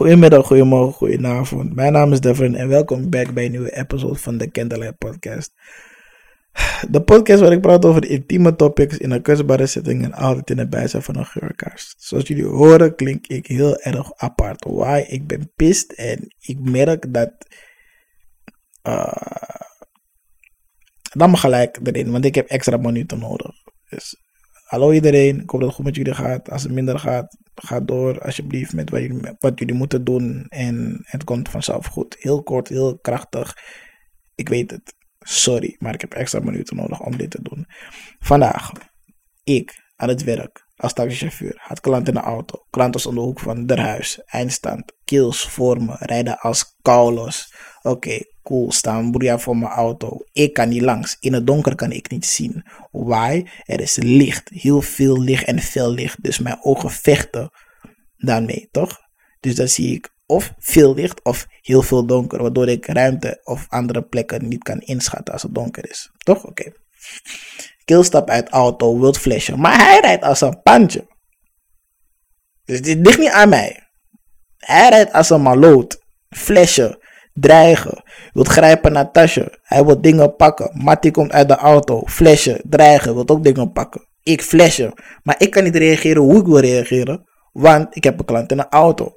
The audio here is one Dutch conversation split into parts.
Goedemiddag, goedemorgen, goedenavond. Mijn naam is Devin en welkom back bij een nieuwe episode van de Candlelight Podcast. De podcast waar ik praat over intieme topics in een kwetsbare setting en altijd in het bijzijn van een geurkaars. Zoals jullie horen klink ik heel erg apart. Why? Ik ben pist en ik merk dat... Uh, dan gelijk erin, want ik heb extra minuten nodig. Dus hallo iedereen, ik hoop dat het goed met jullie gaat. Als het minder gaat, ga door alsjeblieft met wat jullie, moeten doen en het komt vanzelf goed. Heel kort, heel krachtig. Ik weet het. Sorry, maar ik heb extra minuten nodig om dit te doen. Vandaag, ik aan het werk als taxichauffeur. Had klant in de auto. Klant was om de hoek van der huis. Eindstand. Kills voor me. Rijden als koulos. Oké, Staan broeia voor mijn auto. Ik kan niet langs. In het donker kan ik niet zien. Why? Er is licht. Heel veel licht en veel licht. Dus mijn ogen vechten daarmee, toch? Dus dan zie ik of veel licht of heel veel donker. Waardoor ik ruimte of andere plekken niet kan inschatten als het donker is. Toch? Oké. Kill stapt uit auto, wilt flashen. Maar hij rijdt als een pandje. Dus dit ligt niet aan mij. Hij rijdt als een maloot. Flashen. Dreigen. Wilt grijpen naar tasje. Hij wil dingen pakken. Mattie komt uit de auto. Flashen. Dreigen. Wilt ook dingen pakken. Ik flashen. Maar ik kan niet reageren hoe ik wil reageren. Want ik heb een klant in een auto.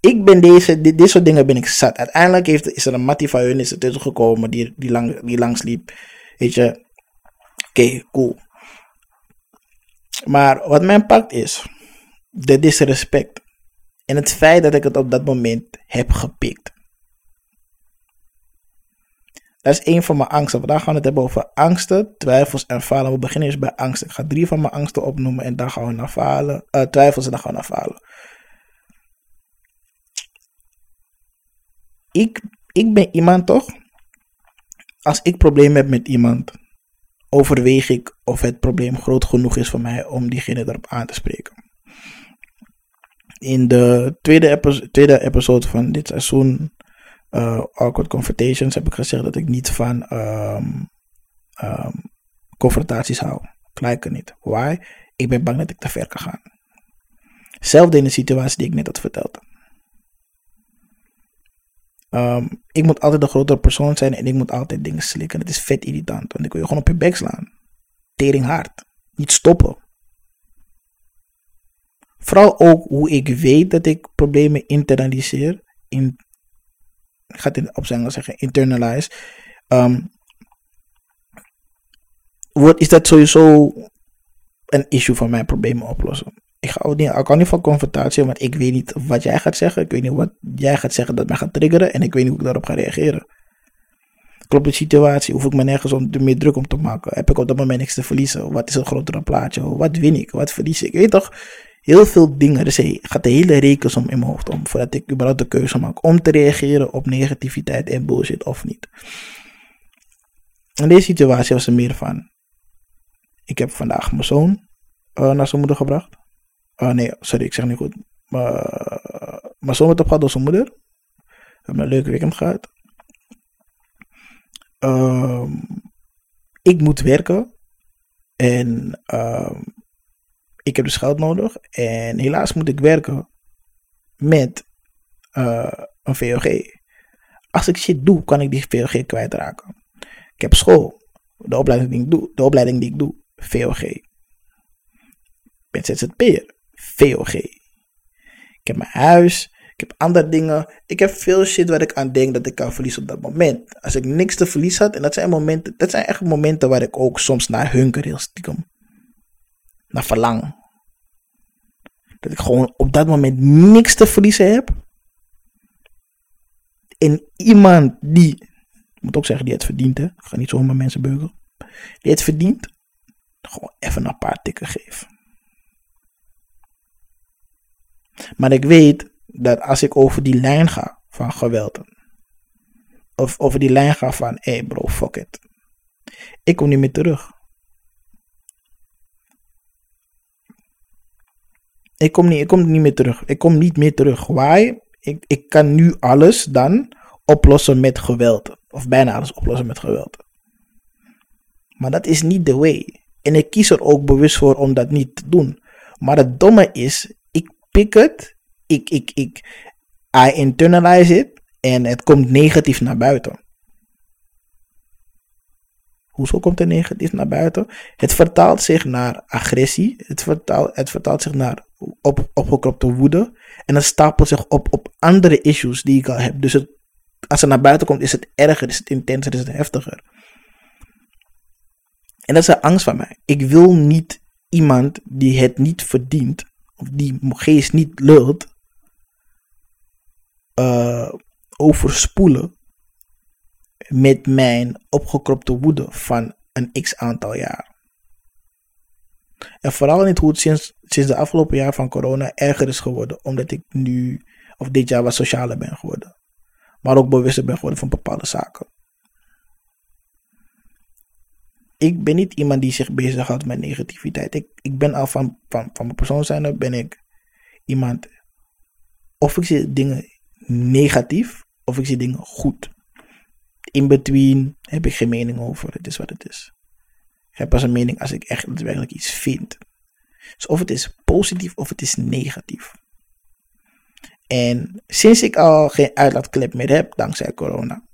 Ik ben deze, dit, dit soort dingen ben ik zat. Uiteindelijk heeft, is er een Mattie van hun is er tussen gekomen die, die, lang, die langs liep. Weet je, oké, cool. Maar wat mijn pakt is, de disrespect. En het feit dat ik het op dat moment heb gepikt. Dat is een van mijn angsten. Vandaag gaan we het hebben over angsten, twijfels en falen. We beginnen eerst bij angsten. Ik ga drie van mijn angsten opnoemen en dan gaan we naar falen. Uh, twijfels en dan gaan we naar falen. Ik, ik ben iemand toch? Als ik problemen heb met iemand, overweeg ik of het probleem groot genoeg is voor mij om diegene erop aan te spreken. In de tweede, epi tweede episode van dit seizoen, uh, Awkward Confrontations, heb ik gezegd dat ik niet van um, um, confrontaties hou. Gelijk niet. Why? Ik ben bang dat ik te ver kan gaan. Zelfde in de situatie die ik net had verteld. Um, ik moet altijd de grotere persoon zijn en ik moet altijd dingen slikken. Het is vet irritant, want ik wil je gewoon op je bek slaan. Tering hard. Niet stoppen. Vooral ook hoe ik weet dat ik problemen internaliseer. In, ik ga het op zijn Engels zeggen, internalize. Um, wordt, is dat sowieso een issue van mijn problemen oplossen ik ga ook niet, ik kan niet van confrontatie, want ik weet niet wat jij gaat zeggen. Ik weet niet wat jij gaat zeggen dat mij gaat triggeren. En ik weet niet hoe ik daarop ga reageren. Klopt de situatie? Hoef ik me nergens om, meer druk om te maken? Heb ik op dat moment niks te verliezen? Wat is het grotere plaatje? Wat win ik? Wat verlies? Ik weet toch, heel veel dingen. Dus gaat de hele rekensom in mijn hoofd om. Voordat ik überhaupt de keuze maak om te reageren op negativiteit en bullshit of niet. In deze situatie was er meer van. Ik heb vandaag mijn zoon uh, naar zijn moeder gebracht. Oh nee, sorry, ik zeg niet goed. Maar, mijn zoon werd opgehaald door zijn moeder. We hebben een leuke weekend gehad. Um, ik moet werken. En um, ik heb dus geld nodig. En helaas moet ik werken met uh, een VOG. Als ik shit doe, kan ik die VOG kwijtraken. Ik heb school. De opleiding die ik doe, de opleiding die ik doe VOG. Ik ben ZZP'er. VOG. Ik heb mijn huis. Ik heb andere dingen. Ik heb veel shit waar ik aan denk dat ik kan verliezen op dat moment. Als ik niks te verliezen had. En dat zijn momenten. Dat zijn echt momenten waar ik ook soms naar hunker heel stiekem. Naar verlang. Dat ik gewoon op dat moment niks te verliezen heb. En iemand die. Ik moet ook zeggen, die het verdient. Hè? Ik ga niet zomaar mensen beugen. Die het verdient. Gewoon even een paar tikken geven. Maar ik weet dat als ik over die lijn ga van geweld, of over die lijn ga van, hé hey bro, fuck it. Ik kom niet meer terug. Ik kom, niet, ik kom niet meer terug. Ik kom niet meer terug. Why? Ik, ik kan nu alles dan oplossen met geweld. Of bijna alles oplossen met geweld. Maar dat is niet de way. En ik kies er ook bewust voor om dat niet te doen. Maar het domme is, pik het ik, ik, ik, I internalize it en het komt negatief naar buiten. Hoezo komt het negatief naar buiten? Het vertaalt zich naar agressie. Het vertaalt, het vertaalt zich naar op, opgekropte woede. En het stapelt zich op op andere issues die ik al heb. Dus als het naar buiten komt, is het erger, is het intenser, is het heftiger. En dat is een angst van mij. Ik wil niet iemand die het niet verdient, of die geest niet lult, uh, overspoelen met mijn opgekropte woede van een x aantal jaar. En vooral niet hoe het sinds, sinds de afgelopen jaar van corona erger is geworden, omdat ik nu, of dit jaar, wat socialer ben geworden. Maar ook bewuster ben geworden van bepaalde zaken. Ik ben niet iemand die zich bezighoudt met negativiteit. Ik, ik ben al van, van, van mijn persoon zijn, ben ik iemand. Of ik zie dingen negatief, of ik zie dingen goed in between heb ik geen mening over. Het is wat het is. Ik heb pas een mening als ik echt daadwerkelijk iets vind. Dus of het is positief of het is negatief. En sinds ik al geen uitlaatklep meer heb, dankzij corona,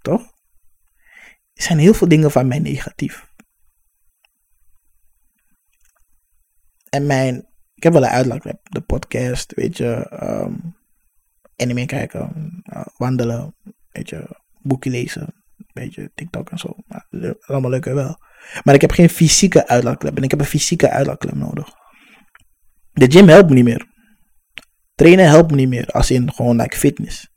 toch? Zijn heel veel dingen van mij negatief. En mijn, ik heb wel een uitlaatklep, de podcast, weet je, um, anime kijken, uh, wandelen, weet je, boekje lezen. Een beetje TikTok en zo. Maar allemaal leuk wel. Maar ik heb geen fysieke uitlaatklep. En ik heb een fysieke uitlaatklep nodig. De gym helpt me niet meer. Trainen helpt me niet meer. Als in gewoon like fitness.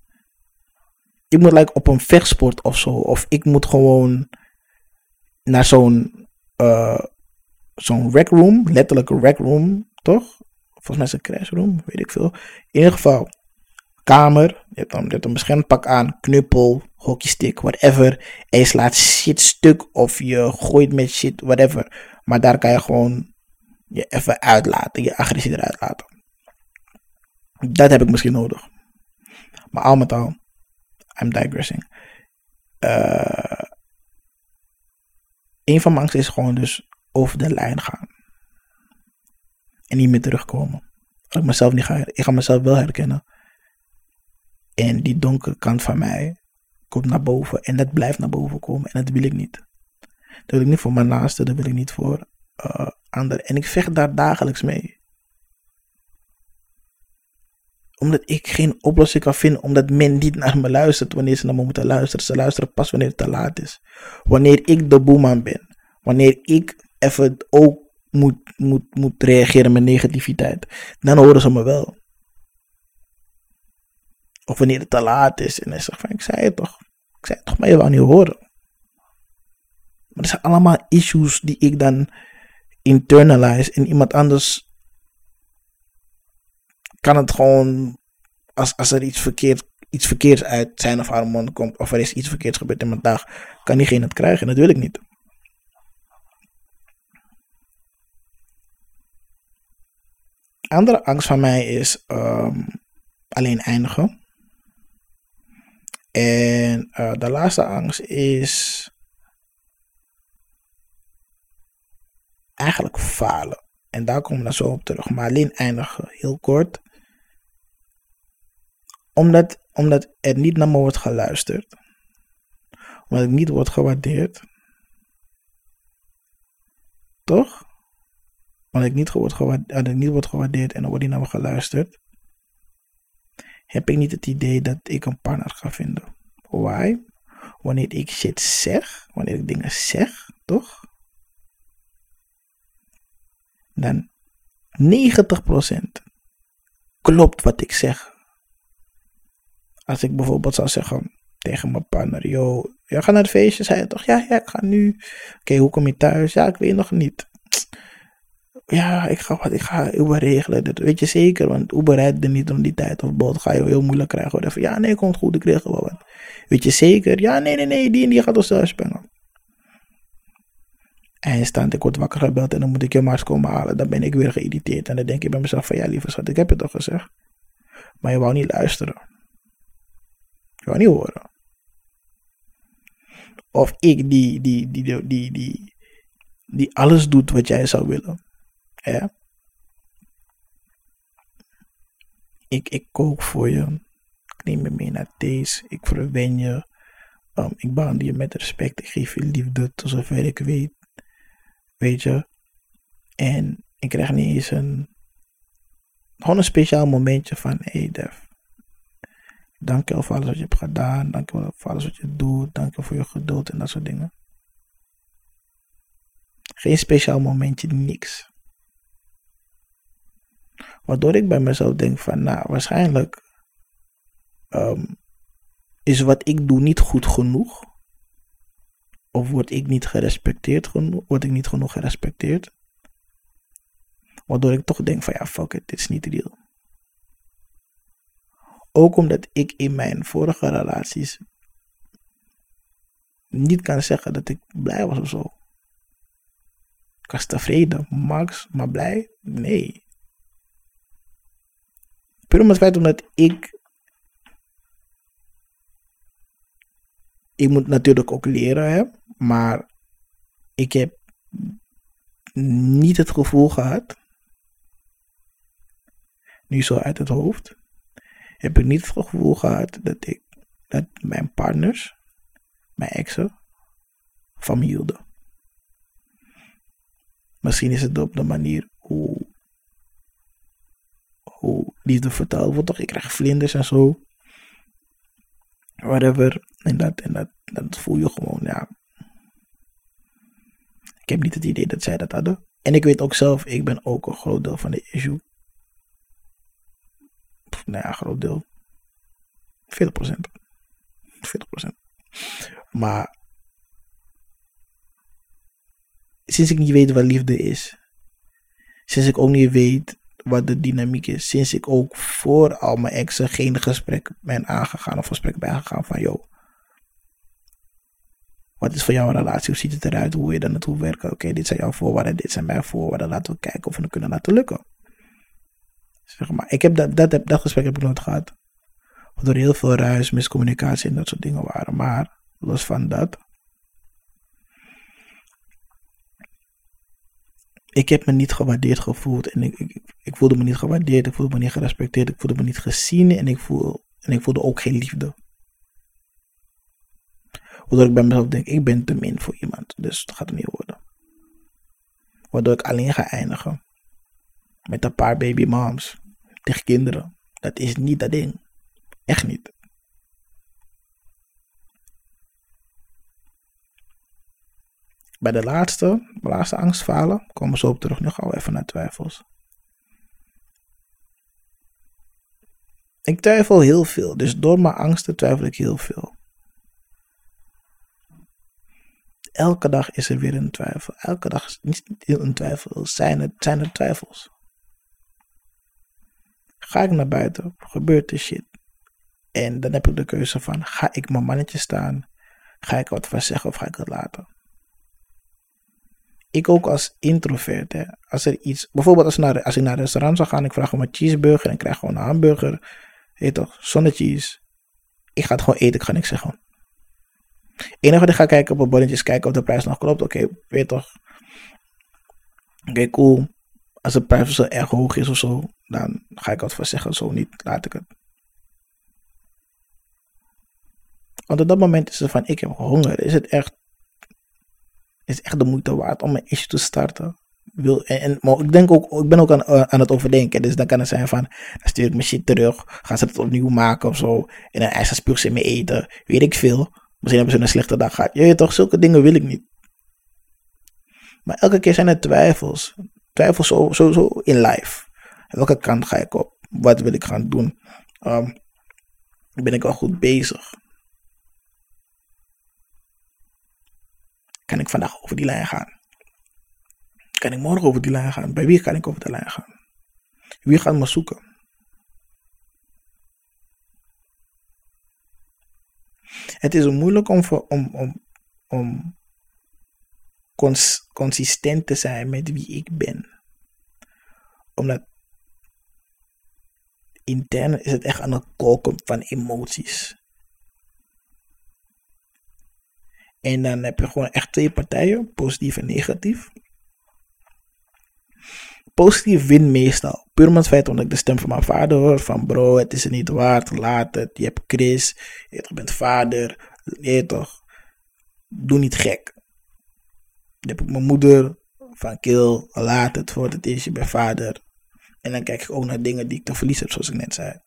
Ik moet like op een vechtsport of zo. Of ik moet gewoon naar zo'n uh, zo'n rec room. Letterlijk een rec room. Toch? Volgens mij is het een crash room. Weet ik veel. In ieder geval kamer. Je hebt dan, je hebt een beschermpak aan, knuppel, hockeystick, whatever. En je slaat shit stuk of je gooit met shit, whatever. Maar daar kan je gewoon je even uitlaten, je agressie eruit laten. Dat heb ik misschien nodig. Maar al met al, I'm digressing. Uh, een van mijn angsten is gewoon dus over de lijn gaan. En niet meer terugkomen. Ik mezelf niet ga, ik ga mezelf wel herkennen. En die donkere kant van mij komt naar boven. En dat blijft naar boven komen. En dat wil ik niet. Dat wil ik niet voor mijn naasten. Dat wil ik niet voor uh, anderen. En ik vecht daar dagelijks mee. Omdat ik geen oplossing kan vinden. Omdat men niet naar me luistert wanneer ze naar me moeten luisteren. Ze luisteren pas wanneer het te laat is. Wanneer ik de boeman ben. Wanneer ik even ook moet, moet, moet reageren met negativiteit. Dan horen ze me wel. Of wanneer het te laat is. En hij zegt van, ik zei het toch. Ik zei het toch, maar je wou niet horen. Maar dat zijn allemaal issues die ik dan internalize. En iemand anders kan het gewoon, als, als er iets, verkeerd, iets verkeerds uit zijn of haar mond komt. Of er is iets verkeerds gebeurd in mijn dag. Kan diegene het krijgen. En dat wil ik niet. Andere angst van mij is um, alleen eindigen. En uh, de laatste angst is eigenlijk falen. En daar komen we dan zo op terug. Maar alleen eindigen, heel kort. Omdat, omdat er niet naar me wordt geluisterd. Omdat het niet wordt gewaardeerd. Toch? Omdat ik niet, wordt gewaardeerd, niet gewaardeerd en er wordt niet naar me geluisterd heb ik niet het idee dat ik een partner ga vinden. Why? Wanneer ik shit zeg, wanneer ik dingen zeg, toch? Dan 90% klopt wat ik zeg. Als ik bijvoorbeeld zou zeggen tegen mijn partner, yo, jij gaat naar het feestje, zei je toch? Ja, ja, ik ga nu. Oké, hoe kom je thuis? Ja, ik weet nog niet ja, ik ga, wat, ik ga Uber regelen. Dat weet je zeker, want Uber rijdt er niet om die tijd. Of boot ga je heel moeilijk krijgen. Ja, nee, komt goed, ik regel wel wat. Weet je zeker? Ja, nee, nee, nee, die en die gaat ons thuis brengen. Eindstand, ik word wakker gebeld en dan moet ik je maar komen halen. Dan ben ik weer geïrriteerd. En dan denk ik bij mezelf van, ja, lieve schat, ik heb het toch gezegd. Maar je wou niet luisteren. Je wou niet horen. Of ik die, die, die, die, die, die alles doet wat jij zou willen. Ja. ik, ik kook voor je. Ik neem je mee naar thees. Ik verwen je. Um, ik behandel je met respect. Ik geef je liefde tot zover ik weet. Weet je. En ik krijg niet eens een. Gewoon een speciaal momentje van: hey Def. Dank je voor alles wat je hebt gedaan. Dank je wel voor alles wat je doet. Dank je voor je geduld en dat soort dingen. Geen speciaal momentje, niks. Waardoor ik bij mezelf denk van, nou, waarschijnlijk um, is wat ik doe niet goed genoeg. Of word ik niet gerespecteerd genoeg, word ik niet genoeg gerespecteerd. Waardoor ik toch denk van, ja, fuck it, dit is niet real. Ook omdat ik in mijn vorige relaties niet kan zeggen dat ik blij was of zo. Ik was tevreden, max, maar blij? Nee. Puur om het feit omdat ik. Ik moet natuurlijk ook leren, hè, maar ik heb niet het gevoel gehad. Nu zo uit het hoofd. Heb ik niet het gevoel gehad dat ik. Dat mijn partners, mijn exen, van me hielden. Misschien is het op de manier hoe hoe liefde vertaald wordt. Toch, ik krijg vlinders en zo. Whatever. En dat, en dat, voel je gewoon, ja. Ik heb niet het idee dat zij dat hadden. En ik weet ook zelf, ik ben ook een groot deel van de issue. nou ja, groot deel. 40%. 40%. Maar sinds ik niet weet wat liefde is, sinds ik ook niet weet wat de dynamiek is. Sinds ik ook voor al mijn exen geen gesprek ben aangegaan of gesprek ben aangegaan van joh. Wat is voor jou een relatie? Hoe ziet het eruit? Hoe wil je dan naartoe werken? Oké, dit zijn jouw voorwaarden, dit zijn mijn voorwaarden. Laten we kijken of we het kunnen laten lukken. Maar, ik heb dat, dat, dat gesprek heb ik nooit gehad. Waardoor heel veel ruis, miscommunicatie en dat soort dingen waren. Maar los van dat, ik heb me niet gewaardeerd gevoeld. En ik, ik, ik, voelde me niet gewaardeerd, ik voelde me niet gerespecteerd, ik voelde me niet gezien en ik, voel, en ik voelde ook geen liefde. Waardoor ik bij mezelf denk, ik ben te min voor iemand, dus dat gaat niet worden. Waardoor ik alleen ga eindigen. Met een paar baby moms tegen kinderen. Dat is niet dat ding. Echt niet. Bij de laatste, de laatste angstfalen, komen zo op terug. Nu even naar twijfels. Ik twijfel heel veel, dus door mijn angsten twijfel ik heel veel. Elke dag is er weer een twijfel. Elke dag is niet een twijfel, zijn er, zijn er twijfels. Ga ik naar buiten, gebeurt er shit. En dan heb ik de keuze van, ga ik mijn mannetje staan? Ga ik wat van zeggen of ga ik het laten? Ik ook als introvert, als er iets, bijvoorbeeld als, naar, als ik naar een restaurant zou gaan, ik vraag om een cheeseburger en ik krijg gewoon een hamburger, weet toch, zonder cheese. Ik ga het gewoon eten, ik ga niks zeggen. Enige wat ik kijken op een bonnetje kijken of de prijs nog klopt. Oké, weet toch. Oké, cool. Als de prijs zo erg hoog is of zo, dan ga ik wat van zeggen. Zo niet, laat ik het. Want op dat moment is het van, ik heb honger. Is het echt is echt de moeite waard om een issue te starten. Wil, en, maar ik denk ook, ik ben ook aan, eh, aan het overdenken. Dus dan kan het zijn van, stuur ik mijn shit terug. Gaan ze het opnieuw maken of zo. En dan eisen spuug ze me eten. Weet ik veel. Misschien hebben ze een slechte dag gehad. Je weet toch, zulke dingen wil ik niet. Maar elke keer zijn er twijfels. Twijfels sowieso zo, in life. Welke kant ga ik op? Wat wil ik gaan doen? Um, ben ik wel goed bezig? Kan ik vandaag over die lijn gaan? Kan ik morgen over die lijn gaan? Bij wie kan ik over de lijn gaan? Wie gaat me zoeken? Het is moeilijk om, om, om, om cons, consistent te zijn met wie ik ben. Omdat intern is het echt aan het koken van emoties. En dan heb je gewoon echt twee partijen, positief en negatief. positief win meestal. Puur om het feit omdat ik de stem van mijn vader hoor. Van bro, het is er niet waard, laat het. Je hebt Chris, je bent vader. Je toch, doe niet gek. Dan heb ik mijn moeder van kill, laat het voor het is, je bent vader. En dan kijk ik ook naar dingen die ik te verliezen heb, zoals ik net zei.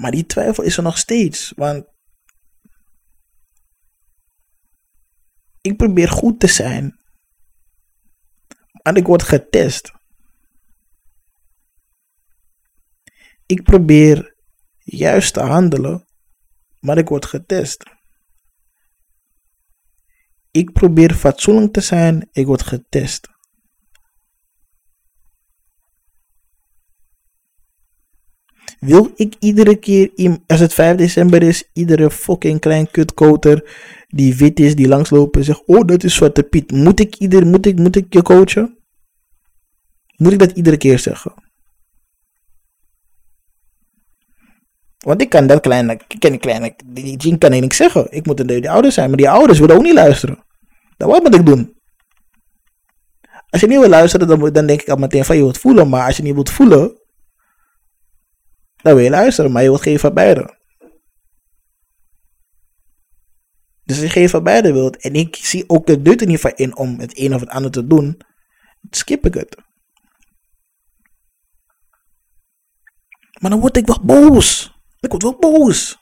Maar die twijfel is er nog steeds. Want ik probeer goed te zijn. En ik word getest. Ik probeer juist te handelen. Maar ik word getest. Ik probeer fatsoenlijk te zijn. Ik word getest. Wil ik iedere keer, als het 5 december is, iedere fucking klein kutkoter die wit is, die langslopen, zegt: Oh, dat is Zwarte Piet. Moet ik, ieder, moet, ik, moet ik je coachen? Moet ik dat iedere keer zeggen? Want ik kan dat kleine, ik ken kleine, die Jean kan ik niks zeggen. Ik moet een die ouders zijn, maar die ouders willen ook niet luisteren. Dan wat moet ik doen? Als je niet wil luisteren, dan, dan denk ik al meteen van je wilt voelen. Maar als je niet wilt voelen, dan wil je luisteren, maar je wilt geen van beide. Dus als je geen van beide wilt, en ik zie ook de nut er niet van in om het een of het ander te doen, skip ik het. Maar dan word ik wel boos. Ik word wel boos.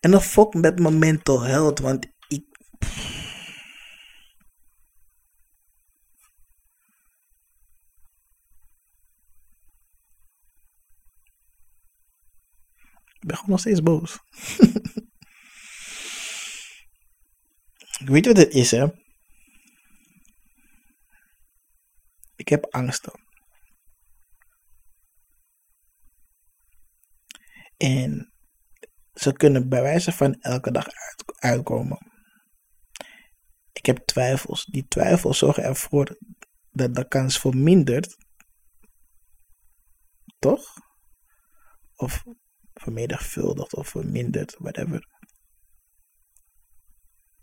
En dan fuck met mijn mental health, want ik. Ik ben gewoon nog steeds boos. Weet je wat het is, hè? Ik heb angsten. En ze kunnen bij wijze van elke dag uitkomen. Ik heb twijfels. Die twijfels zorgen ervoor dat de kans vermindert. Toch? Of vermenigvuldigd of verminderd, whatever.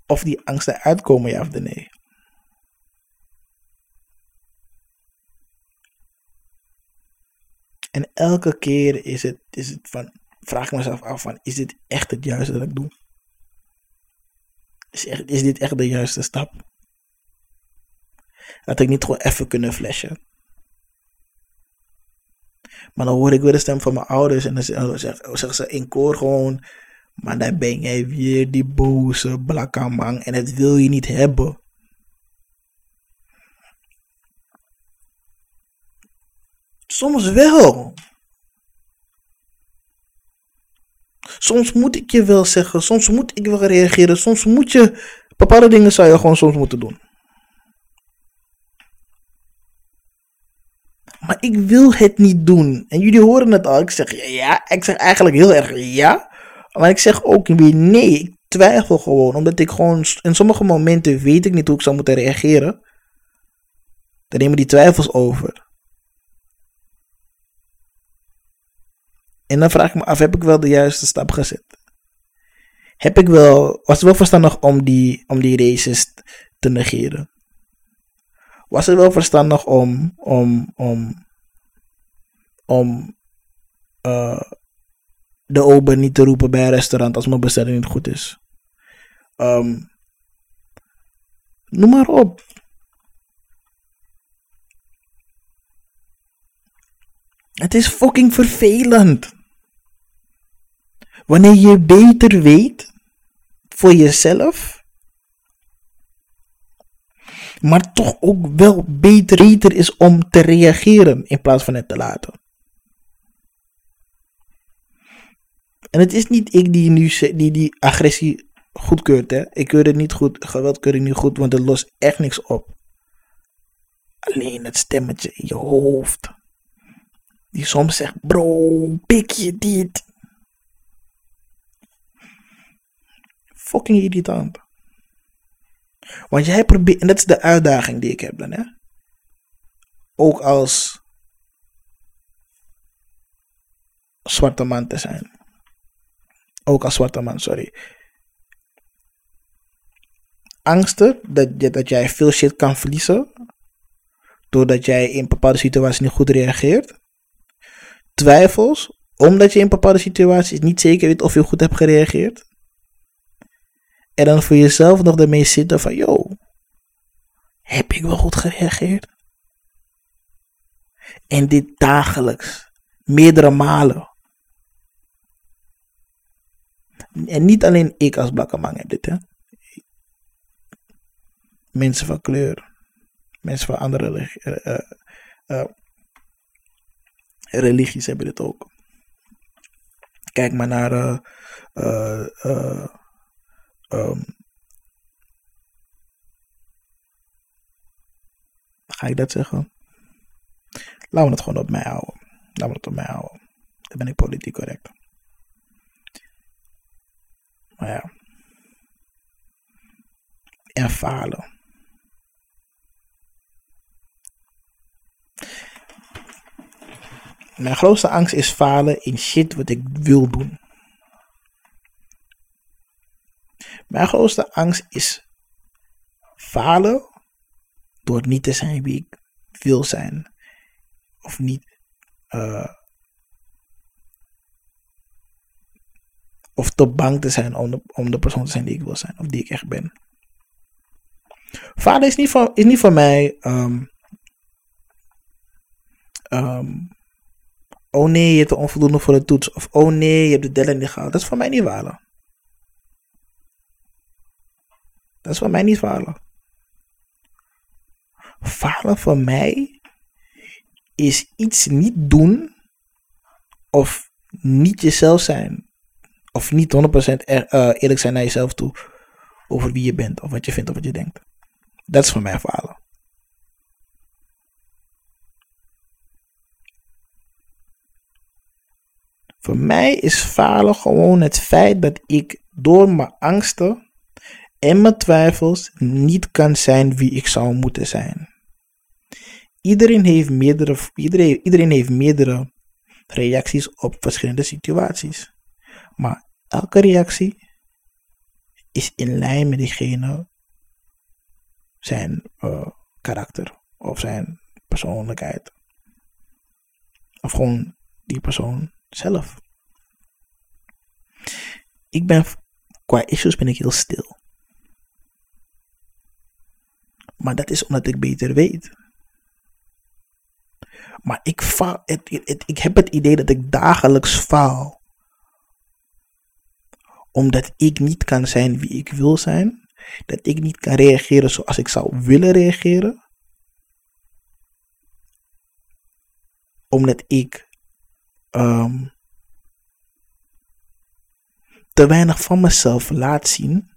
Of die angsten uitkomen, ja of nee. En elke keer is het, is het van, vraag ik mezelf af van, is dit echt het juiste dat ik doe? Is, echt, is dit echt de juiste stap? Dat ik niet gewoon even kunnen flashen. Maar dan hoor ik weer de stem van mijn ouders en dan zeggen ze in koor gewoon, maar dan ben jij weer die boze blakkamang en het wil je niet hebben. Soms wel. Soms moet ik je wel zeggen, soms moet ik wel reageren, soms moet je. Bepaalde dingen zou je gewoon soms moeten doen. Maar ik wil het niet doen. En jullie horen het al. Ik zeg ja. Ik zeg eigenlijk heel erg ja. Maar ik zeg ook weer nee. Ik twijfel gewoon. Omdat ik gewoon. In sommige momenten weet ik niet hoe ik zou moeten reageren. Dan nemen die twijfels over. En dan vraag ik me af, heb ik wel de juiste stap gezet? Heb ik wel, was het wel verstandig om die, om die races te negeren? Was het wel verstandig om, om, om, om uh, de ober niet te roepen bij een restaurant als mijn bestelling niet goed is? Um, noem maar op. Het is fucking vervelend. Wanneer je beter weet voor jezelf, maar toch ook wel beter is om te reageren in plaats van het te laten. En het is niet ik die nu die, die agressie goedkeurt. Hè. Ik keur het niet goed, geweld keur ik niet goed, want het lost echt niks op. Alleen het stemmetje in je hoofd. Die soms zegt, bro, pik je dit. Fucking irritant. Want jij probeert, en dat is de uitdaging die ik heb dan, hè. Ook als zwarte man te zijn. Ook als zwarte man, sorry. angsten dat, dat jij veel shit kan verliezen. Doordat jij in bepaalde situaties niet goed reageert. Twijfels, omdat je in bepaalde situaties niet zeker weet of je goed hebt gereageerd. En dan voor jezelf nog ermee zitten van, yo, heb ik wel goed gereageerd? En dit dagelijks, meerdere malen. En niet alleen ik als Bakkerman heb dit, hè. Mensen van kleur, mensen van andere eh, eh, eh, religies hebben dit ook. Kijk maar naar ehm, ga ik dat zeggen? Laten we het gewoon op mij houden. Laten we het op mij houden. Dan ben ik politiek correct. Maar ja. En falen. Mijn grootste angst is falen in shit wat ik wil doen. Mijn grootste angst is falen door niet te zijn wie ik wil zijn. Of niet. eh, of te bang te zijn om de, persoon te zijn die ik wil zijn. Of die ik echt ben. Falen is niet voor, is niet voor mij. ehm, ehm, oh nee, je hebt er onvoldoende voor de toets. Of oh nee, je hebt de deadline niet gehaald. Dat is voor mij niet falen. Dat is voor mij niet falen. Falen voor mij is iets niet doen of niet jezelf zijn. Of niet 100% er- eh, eerlijk zijn naar jezelf toe over wie je bent of wat je vindt of wat je denkt. Dat is voor mij falen. Voor mij is falen gewoon het feit dat ik door mijn angsten en mijn twijfels niet kan zijn wie ik zou moeten zijn. Iedereen heeft meerdere, iedereen, iedereen heeft meerdere reacties op verschillende situaties. Maar elke reactie is in lijn met diegene zijn eh, karakter of zijn persoonlijkheid. Of gewoon die persoon zelf. Ik ben, qua issues ben ik heel stil. Maar dat is omdat ik beter weet. Maar ik, faal, het, ik heb het idee dat ik dagelijks faal. Omdat ik niet kan zijn wie ik wil zijn. Dat ik niet kan reageren zoals ik zou willen reageren. Omdat ik ehm, te weinig van mezelf laat zien.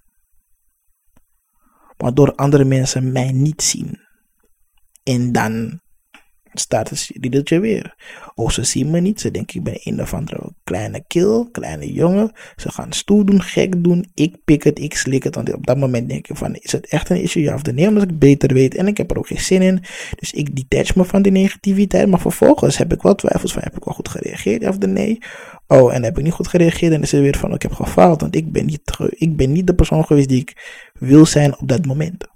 Waardoor andere mensen mij niet zien. En dan staat het riedeltje weer. Oh, ze zien me niet. Ze denken ik ben een of andere kleine kill, kleine jongen. Ze gaan stoer doen, gek doen. Ik pik het, ik slik het. Want op dat moment denk je van, is het echt een issue? Ja of nee? Omdat ik beter weet. En ik heb er ook geen zin in. Dus ik detach me van die negativiteit. Maar vervolgens heb ik wel twijfels van, heb ik wel goed gereageerd? Ja of nee? Oh, en heb ik niet goed gereageerd? En is het weer van, ik heb gefaald. Want ik ben niet, ik ben niet de persoon geweest die ik wil zijn op dat moment.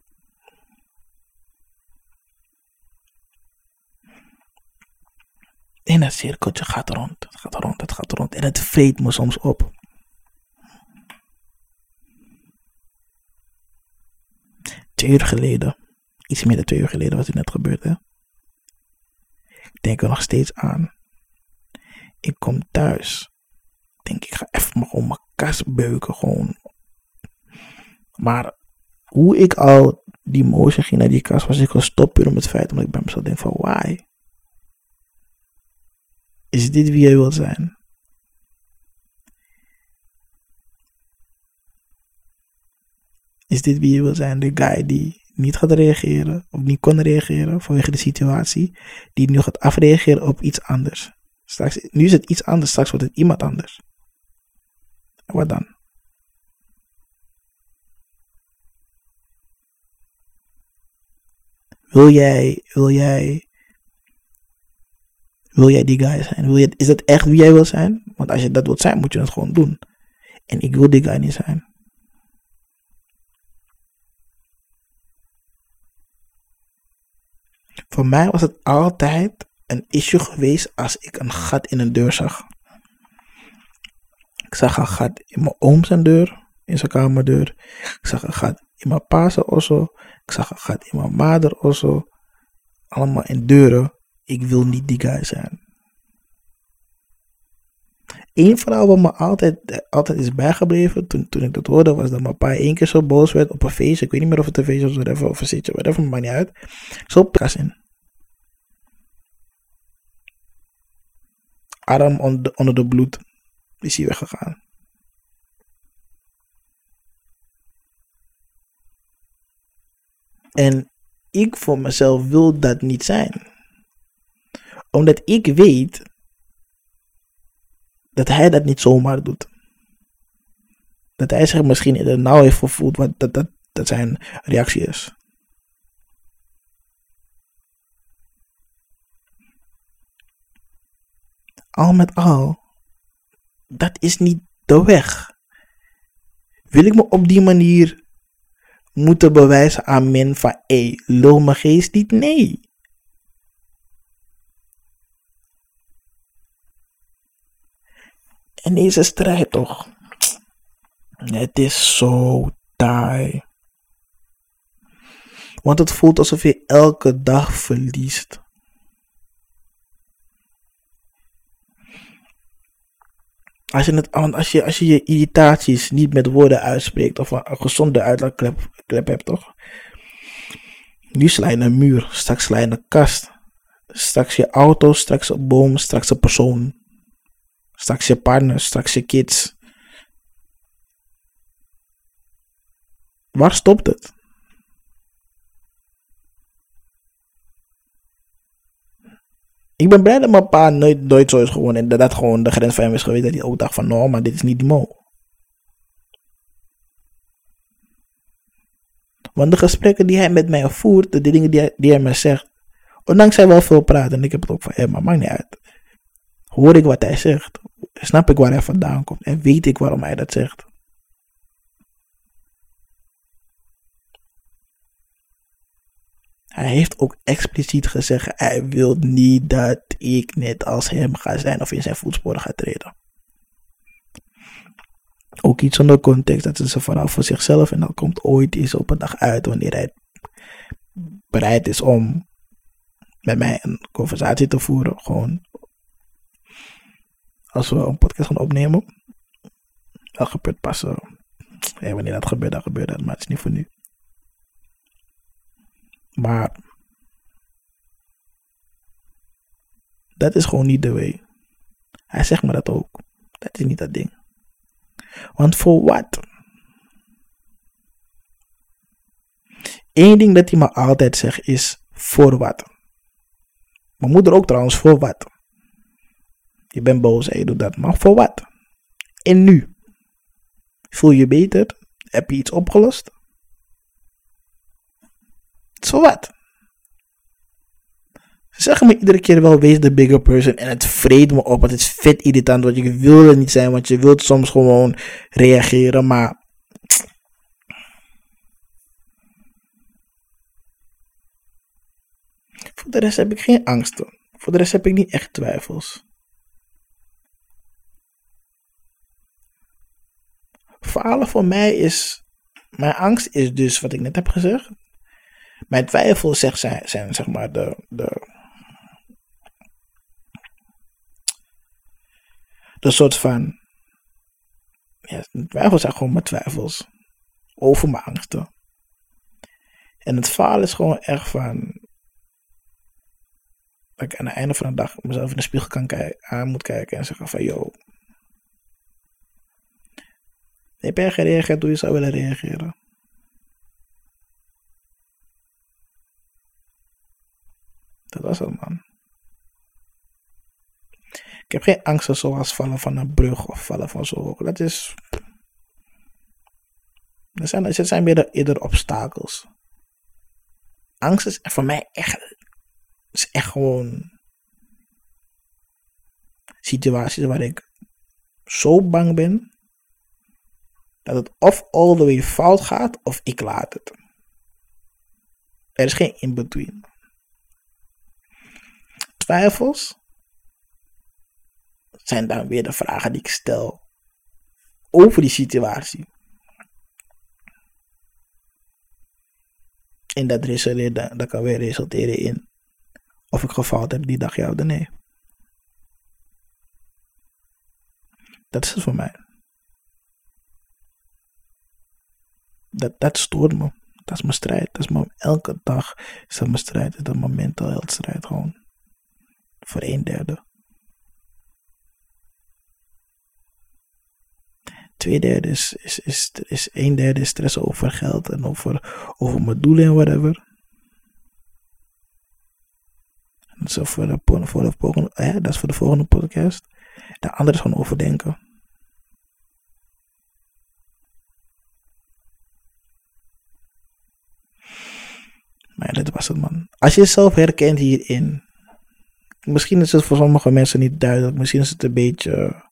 En dat cirkeltje gaat rond, het gaat rond, het gaat rond. En het vreet me soms op. Twee uur geleden, iets meer dan twee uur geleden was dit net gebeurd. Ik denk er nog steeds aan. Ik kom thuis. Ik denk, ik ga even gewoon mijn kast beuken, gewoon. Maar hoe ik al die motion ging naar die kast, was ik gestopt puur om het feit omdat ik bij mezelf denk van, why? Is dit wie jij wilt zijn? Is dit wie je wil zijn? De guy die niet gaat reageren of niet kon reageren vanwege de situatie, die nu gaat afreageren op iets anders. Straks, nu is het iets anders, straks wordt het iemand anders. Wat dan? Wil jij, wil jij wil jij die guy zijn? Wil je, is dat echt wie jij wil zijn? Want als je dat wilt zijn, moet je dat gewoon doen. En ik wil die guy niet zijn. Voor mij was het altijd een issue geweest als ik een gat in een deur zag. Ik zag een gat in mijn oom zijn deur, in zijn kamerdeur. Ik zag een gat in mijn pa's zo. Ik zag een gat in mijn vader zo. Allemaal in deuren ik wil niet die guy zijn. Eén verhaal wat me altijd, altijd is bijgebleven toen, toen ik dat hoorde, was dat mijn pa één keer zo boos werd op een feestje. Ik weet niet meer of het een feestje was whatever, of een zitje, whatever, maakt niet uit. Zo pas in. Arm onder, onder de bloed is hij weggegaan. En ik voor mezelf wil dat niet zijn. Omdat ik weet dat hij dat niet zomaar doet. Dat hij zich misschien in de nauw heeft gevoeld wat dat, dat, dat zijn reactie is. Al met al, dat is niet de weg. Wil ik me op die manier moeten bewijzen aan men van, hé, hey, lul geest niet? Nee. En deze strijd toch. Het is zo taai. Want het voelt alsof je elke dag verliest. Als je, het, als, je, als je je irritaties niet met woorden uitspreekt of een, gezonde uitlaatklep klep hebt, toch? Nu sla je een muur, straks sla je een kast. Straks je auto, straks een boom, straks een persoon. Straks je partner, straks je kids. Waar stopt het? Ik ben blij dat mijn pa nooit, nooit zo is gewoon en dat dat gewoon de grens van hem is geweest. Dat hij ook dacht van, nou, maar dit is niet Mo. Want de gesprekken die hij met mij voert, de dingen die hij, die hij mij zegt, ondanks hij wel veel praat en ik heb het ook van hem, maar maakt niet uit. Hoor ik wat hij zegt, snap ik waar hij vandaan komt en weet ik waarom hij dat zegt. Hij heeft ook expliciet gezegd: hij wil niet dat ik net als hem ga zijn of in zijn voetsporen ga treden. Ook iets zonder context, dat is verhaal voor zichzelf en dat komt ooit eens op een dag uit wanneer hij bereid is om met mij een conversatie te voeren. Gewoon als we een podcast gaan opnemen. Dat gebeurt pas. Uh, wanneer dat gebeurt, dan gebeurt dat, maar het is niet voor nu. Maar dat is gewoon niet de way. Hij zegt me dat ook. Dat is niet dat ding. Want voor wat? Eén ding dat hij me altijd zegt is voor wat. Mijn moeder ook trouwens, voor wat? Je bent boos en je doet dat, maar voor wat? En nu? Voel je beter? Heb je iets opgelost? Zo wat? Ze zeggen me iedere keer wel, wees de bigger person. En het vreet me op. Het is vet irritant. Want je wil er niet zijn. Want je wilt soms gewoon reageren. Maar. Voor de rest heb ik geen angsten. Voor de rest heb ik niet echt twijfels. Falen voor mij is. Mijn angst is dus wat ik net heb gezegd. Mijn twijfels zeg, zijn, zijn zeg maar de, de, de soort van. Ja, twijfels zijn gewoon mijn twijfels. Over mijn angsten. En het falen is gewoon echt van. Dat ik aan het einde van de dag mezelf in de spiegel kan kijken, aan moet kijken en zeggen van yo. Heb jij gereageerd hoe je zou willen reageren? Dat was het, man. Ik heb geen angsten zoals vallen van een brug of vallen van zo. Dat is. Dat zijn, dat zijn meer eerder obstakels. Angst is voor mij echt. Is echt gewoon. Situaties waar ik zo bang ben. Dat het of all the way fout gaat of ik laat het. Er is geen in-between. twijfels zijn dan weer de vragen die ik stel over die situatie. En dat, dat kan weer resulteren in of ik gefaald heb die dag, ja of nee. Dat is het voor mij. Dat, dat stoort me. Dat is mijn strijd. Dat is mijn, elke dag is dat mijn strijd. Dat is mijn mental health strijd gewoon. Voor een derde. Twee derde is, is, is, is een derde stress over geld en over, over mijn doelen en whatever. Dat is voor de, voor de volgende, dat is voor de volgende podcast. De andere is gewoon overdenken. Maar ja, dit was het man. Als je jezelf herkent hierin. Misschien is het voor sommige mensen niet duidelijk. Misschien is het een beetje.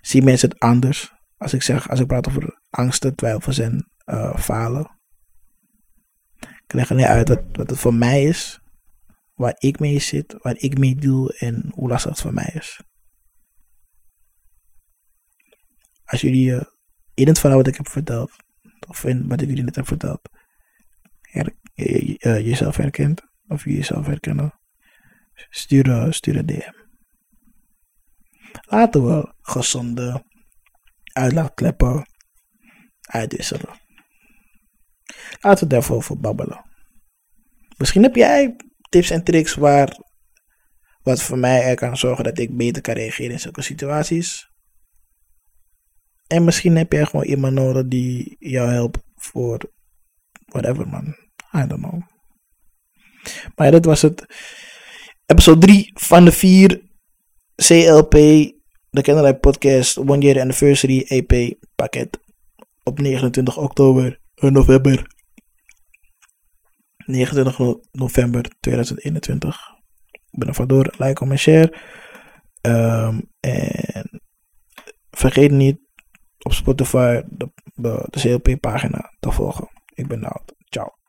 Zien mensen het anders. Als ik zeg, als ik praat over angsten, twijfels en uh, falen. Ik leg uit wat het voor mij is. Waar ik mee zit, waar ik mee doe en hoe lastig het voor mij is. Als jullie uh, in het verhaal wat ik heb verteld, of in wat ik jullie net heb verteld, her, uh, jezelf herkent, of je jezelf herkennen, stuur, stuur een DM. Laten we gezonde uitlaatkleppen uitwisselen. Laten we daarvoor voor babbelen. Misschien heb jij tips en tricks waar, wat voor mij er kan zorgen dat ik beter kan reageren in zulke situaties. En misschien heb jij gewoon iemand nodig die jou helpt voor whatever man. I don't know. Maar ja, dat was het. Episode 3 van de 4 CLP, de Candlelight Podcast One Year Anniversary EP pakket. Op 29 oktober, eh, november 29 november 2021. Ik ben er vandoor. Like, comment, share. Um, en vergeet niet op Spotify de, de, CLP-pagina te volgen. Ik ben out. Ciao.